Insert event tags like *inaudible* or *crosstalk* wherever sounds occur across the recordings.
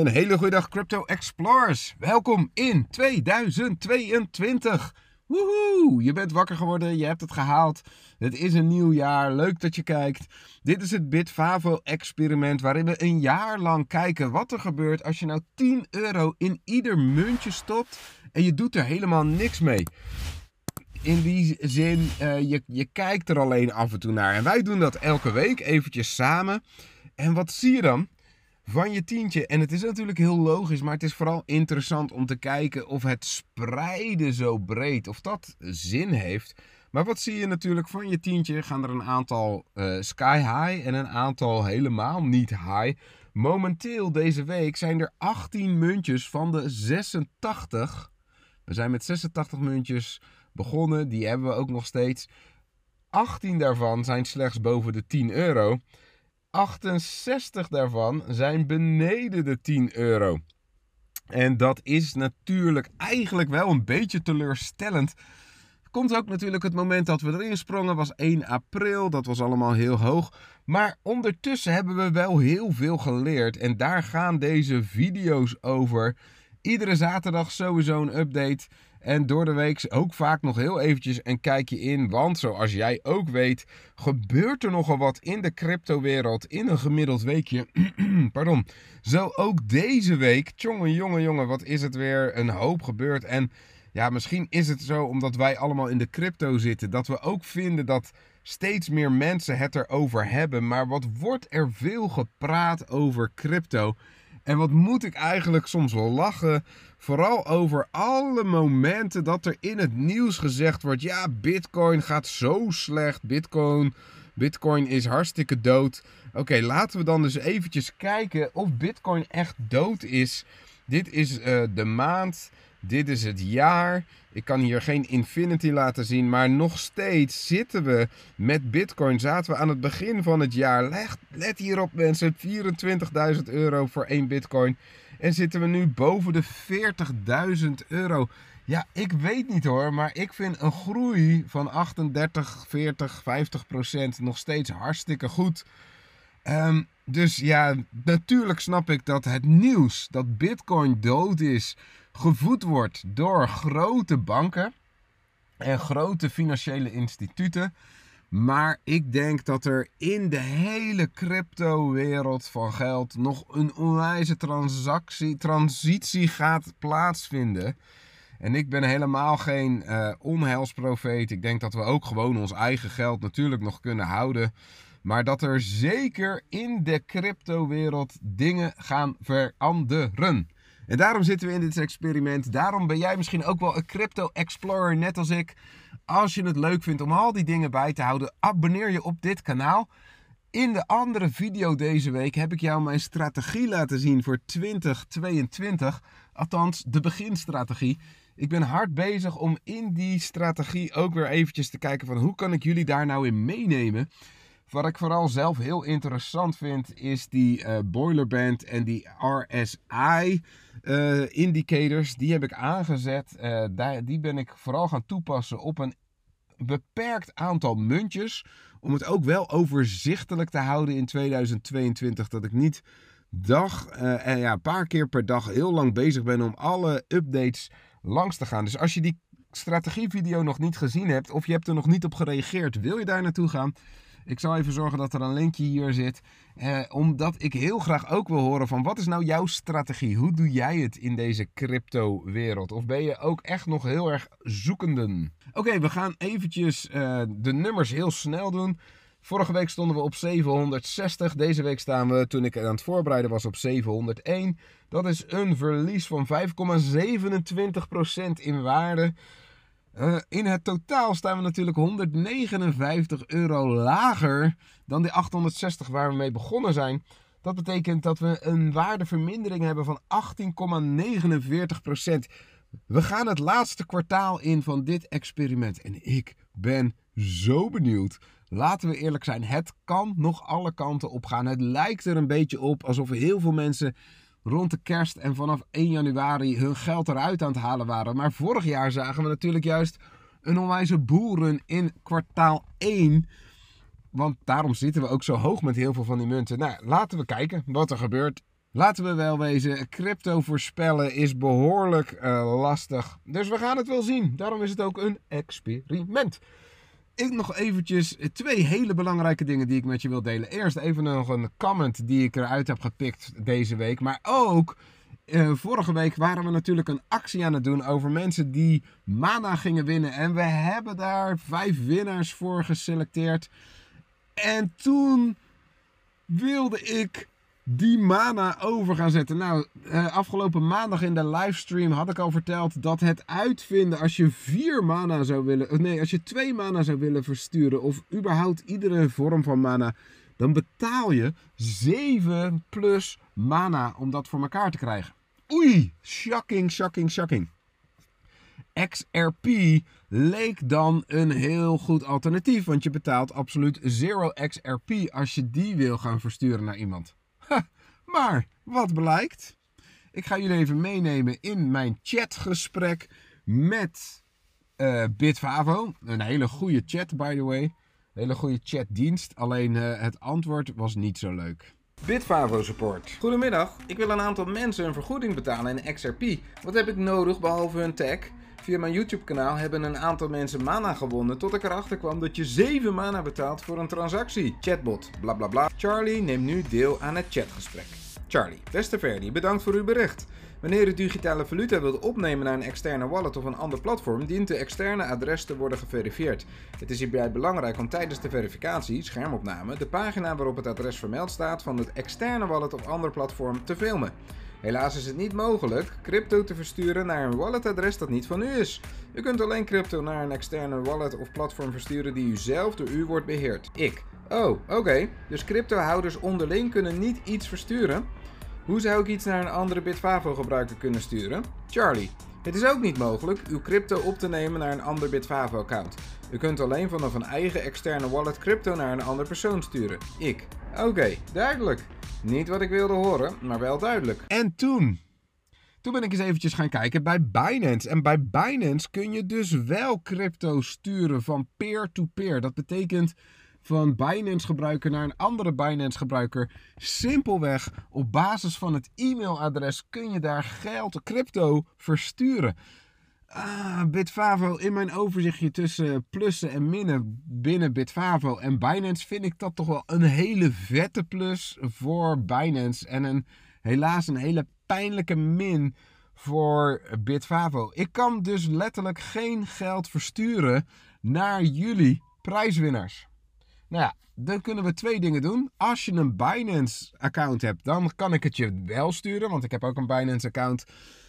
Een hele goede dag Crypto Explorers. Welkom in 2022. Woehoe, je bent wakker geworden, je hebt het gehaald. Het is een nieuw jaar, leuk dat je kijkt. Dit is het Bitfavo experiment waarin we een jaar lang kijken wat er gebeurt als je nou 10 euro in ieder muntje stopt en je doet er helemaal niks mee. In die zin, uh, je, je kijkt er alleen af en toe naar. En wij doen dat elke week eventjes samen. En wat zie je dan? Van je tientje. En het is natuurlijk heel logisch, maar het is vooral interessant om te kijken of het spreiden zo breed, of dat zin heeft. Maar wat zie je natuurlijk van je tientje? Gaan er een aantal uh, sky high en een aantal helemaal niet high. Momenteel deze week zijn er 18 muntjes van de 86. We zijn met 86 muntjes begonnen, die hebben we ook nog steeds. 18 daarvan zijn slechts boven de 10 euro. 68 daarvan zijn beneden de 10 euro. En dat is natuurlijk eigenlijk wel een beetje teleurstellend. Komt ook natuurlijk het moment dat we erin sprongen, was 1 april. Dat was allemaal heel hoog. Maar ondertussen hebben we wel heel veel geleerd. En daar gaan deze video's over. Iedere zaterdag sowieso een update. En door de week ook vaak nog heel eventjes een kijkje in. Want zoals jij ook weet, gebeurt er nogal wat in de cryptowereld in een gemiddeld weekje. *clears throat* Pardon. Zo ook deze week. Tjonge, jonge, jongen, wat is het weer een hoop gebeurd. En ja, misschien is het zo omdat wij allemaal in de crypto zitten. Dat we ook vinden dat steeds meer mensen het erover hebben. Maar wat wordt er veel gepraat over crypto? En wat moet ik eigenlijk soms wel lachen? Vooral over alle momenten dat er in het nieuws gezegd wordt: ja, Bitcoin gaat zo slecht. Bitcoin, Bitcoin is hartstikke dood. Oké, laten we dan dus eventjes kijken of Bitcoin echt dood is. Dit is uh, de maand dit is het jaar. Ik kan hier geen infinity laten zien, maar nog steeds zitten we met Bitcoin. Zaten we aan het begin van het jaar. Let, let hierop mensen, 24.000 euro voor één Bitcoin. En zitten we nu boven de 40.000 euro. Ja, ik weet niet hoor, maar ik vind een groei van 38, 40, 50 procent nog steeds hartstikke goed. Um, dus ja, natuurlijk snap ik dat het nieuws dat Bitcoin dood is, gevoed wordt door grote banken en grote financiële instituten. Maar ik denk dat er in de hele crypto-wereld van geld nog een onwijze transactie, transitie gaat plaatsvinden. En ik ben helemaal geen uh, onheilsprofeet. Ik denk dat we ook gewoon ons eigen geld natuurlijk nog kunnen houden. Maar dat er zeker in de crypto-wereld dingen gaan veranderen. En daarom zitten we in dit experiment. Daarom ben jij misschien ook wel een crypto explorer, net als ik. Als je het leuk vindt om al die dingen bij te houden, abonneer je op dit kanaal. In de andere video deze week heb ik jou mijn strategie laten zien voor 2022. Althans, de beginstrategie. Ik ben hard bezig om in die strategie ook weer eventjes te kijken van hoe kan ik jullie daar nou in meenemen. Wat ik vooral zelf heel interessant vind, is die uh, boilerband en die RSI uh, indicators. Die heb ik aangezet. Daar, die ben ik vooral gaan toepassen op een beperkt aantal muntjes. Om het ook wel overzichtelijk te houden in 2022. Dat ik niet dag en ja, een paar keer per dag heel lang bezig ben om alle updates langs te gaan. Dus als je die strategievideo nog niet gezien hebt of je hebt er nog niet op gereageerd, wil je daar naartoe gaan? Ik zal even zorgen dat er een linkje hier zit. Eh, omdat ik heel graag ook wil horen van wat is nou jouw strategie? Hoe doe jij het in deze crypto wereld? Of ben je ook echt nog heel erg zoekenden? Oké, we gaan eventjes uh, de nummers heel snel doen. Vorige week stonden we op 760. Deze week staan we, toen ik aan het voorbereiden was, op 701. Dat is een verlies van 5,27% in waarde. Uh, in het totaal staan we natuurlijk 159 euro lager dan de 860 waar we mee begonnen zijn. Dat betekent dat we een waardevermindering hebben van 18,49%. We gaan het laatste kwartaal in van dit experiment. En ik ben zo benieuwd. Laten we eerlijk zijn, het kan nog alle kanten op gaan. Het lijkt er een beetje op alsof heel veel mensen rond de kerst en vanaf 1 januari hun geld eruit aan het halen waren. Maar vorig jaar zagen we natuurlijk juist een onwijze boeren in kwartaal 1. Want daarom zitten we ook zo hoog met heel veel van die munten. Nou, laten we kijken wat er gebeurt. laten we wel wezen, crypto voorspellen is behoorlijk uh, lastig. Dus we gaan het wel zien. Daarom is het ook een experiment. Ik nog eventjes twee hele belangrijke dingen die ik met je wil delen. Eerst even nog een comment die ik eruit heb gepikt deze week. Maar ook uh, vorige week waren we natuurlijk een actie aan het doen over mensen die mana gingen winnen. En we hebben daar vijf winnaars voor geselecteerd. En toen wilde ik die mana over gaan zetten. Nou, uh, afgelopen maandag in de livestream had ik al verteld dat het uitvinden als je vier mana zou willen, nee, als je twee mana zou willen versturen of überhaupt iedere vorm van mana, dan betaal je 7 plus mana om dat voor elkaar te krijgen. Oei, shocking, shocking, shocking. XRP leek dan een heel goed alternatief, want je betaalt absoluut 0 XRP als je die wil gaan versturen naar iemand. Maar wat blijkt? Ik ga jullie even meenemen in mijn chatgesprek met uh. Een hele goede chat, by the way. Hele goede chatdienst. Alleen uh, het antwoord was niet zo leuk. Bitvavo support. Goedemiddag, ik wil een aantal mensen een vergoeding betalen in XRP. Wat heb ik nodig behalve hun tag? Via mijn YouTube kanaal hebben een aantal mensen mana gewonnen tot ik erachter kwam dat je 7 mana betaalt voor een transactie. Chatbot, bla bla bla. Charlie neemt nu deel aan het chatgesprek. Charlie, beste Verdi, bedankt voor uw bericht. Wanneer u digitale valuta wilt opnemen naar een externe wallet of een ander platform, dient de externe adres te worden geverifieerd. Het is hierbij belangrijk om tijdens de verificatie, schermopname, de pagina waarop het adres vermeld staat van het externe wallet of ander platform te filmen. Helaas is het niet mogelijk crypto te versturen naar een walletadres dat niet van u is. U kunt alleen crypto naar een externe wallet of platform versturen die u zelf door u wordt beheerd. Ik. Oh, oké. Dus cryptohouders onderling kunnen niet iets versturen? Hoe zou ik iets naar een andere Bitvavo gebruiker kunnen sturen? Charlie. Het is ook niet mogelijk uw crypto op te nemen naar een ander Bitvavo account. U kunt alleen vanaf een eigen externe wallet crypto naar een ander persoon sturen. Ik. Oké, duidelijk. Niet wat ik wilde horen, maar wel duidelijk. En toen? Toen ben ik eens eventjes gaan kijken bij Binance. En bij Binance kun je dus wel crypto sturen van peer-to-peer. Dat betekent van Binance gebruiker naar een andere Binance gebruiker. Simpelweg op basis van het e-mailadres kun je daar geld, crypto versturen. Ah, Bitvavo, in mijn overzichtje tussen plussen en minnen binnen Bitvavo en Binance vind ik dat toch wel een hele vette plus voor Binance. En een, helaas een hele pijnlijke min voor Bitvavo. Ik kan dus letterlijk geen geld versturen naar jullie prijswinnaars. Nou ja, dan kunnen we twee dingen doen. Als je een Binance-account hebt, dan kan ik het je wel sturen. Want ik heb ook een Binance-account,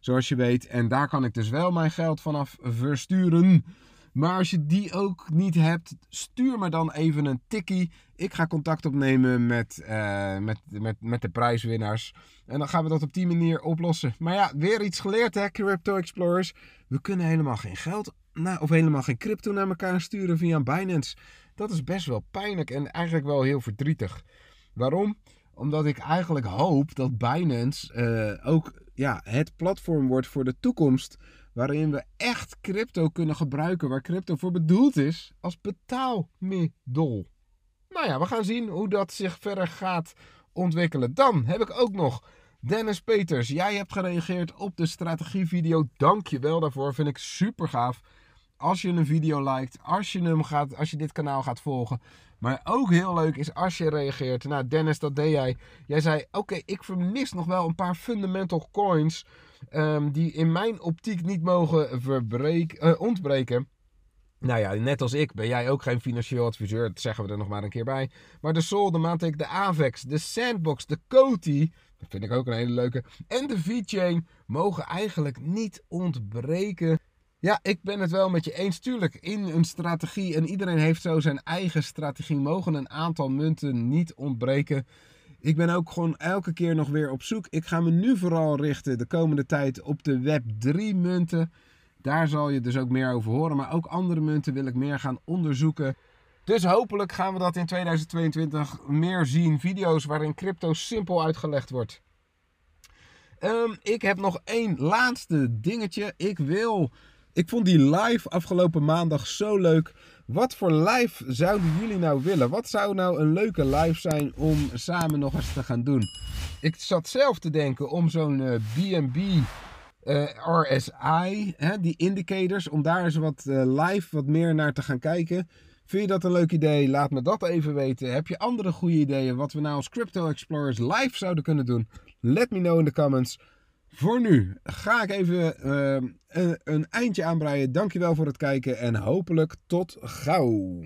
zoals je weet. En daar kan ik dus wel mijn geld vanaf versturen. Maar als je die ook niet hebt, stuur me dan even een tikkie. Ik ga contact opnemen met, uh, met, met, met de prijswinnaars. En dan gaan we dat op die manier oplossen. Maar ja, weer iets geleerd hè, Crypto Explorers. We kunnen helemaal geen geld nou, of helemaal geen crypto naar elkaar sturen via Binance. Dat is best wel pijnlijk en eigenlijk wel heel verdrietig. Waarom? Omdat ik eigenlijk hoop dat Binance uh, ook ja, het platform wordt voor de toekomst. Waarin we echt crypto kunnen gebruiken. Waar crypto voor bedoeld is als betaalmiddel. Nou ja, we gaan zien hoe dat zich verder gaat ontwikkelen. Dan heb ik ook nog Dennis Peters. Jij hebt gereageerd op de strategievideo. Dank je wel daarvoor. Vind ik super gaaf als je een video liked, als je, hem gaat, als je dit kanaal gaat volgen. Maar ook heel leuk is als je reageert. Nou, Dennis, dat deed jij. Jij zei: Oké, ik vermis nog wel een paar fundamental coins. Um, die in mijn optiek niet mogen uh, ontbreken. Nou ja, net als ik ben jij ook geen financieel adviseur. Dat zeggen we er nog maar een keer bij. Maar de Sol, de Matic, de Avex, de Sandbox, de Coty. Dat vind ik ook een hele leuke. En de V-Chain mogen eigenlijk niet ontbreken ja, ik ben het wel met je eens. Tuurlijk, in een strategie, en iedereen heeft zo zijn eigen strategie, mogen een aantal munten niet ontbreken. Ik ben ook gewoon elke keer nog weer op zoek. Ik ga me nu vooral richten de komende tijd op de Web3 munten. Daar zal je dus ook meer over horen. Maar ook andere munten wil ik meer gaan onderzoeken. Dus hopelijk gaan we dat in 2022 meer zien. Video's waarin crypto simpel uitgelegd wordt. Um, ik heb nog één laatste dingetje. Ik wil ik vond die live afgelopen maandag zo leuk. Wat voor live zouden jullie nou willen? Wat zou nou een leuke live zijn om samen nog eens te gaan doen? Ik zat zelf te denken om zo'n uh, B&B uh, RSI, hè, die indicators, om daar eens wat uh, live wat meer naar te gaan kijken. Vind je dat een leuk idee? Laat me dat even weten. Heb je andere goede ideeën wat we nou als Crypto Explorers live zouden kunnen doen? Let me know in de comments. Voor nu ga ik even een, een eindje aanbreien. Dankjewel voor het kijken en hopelijk tot gauw.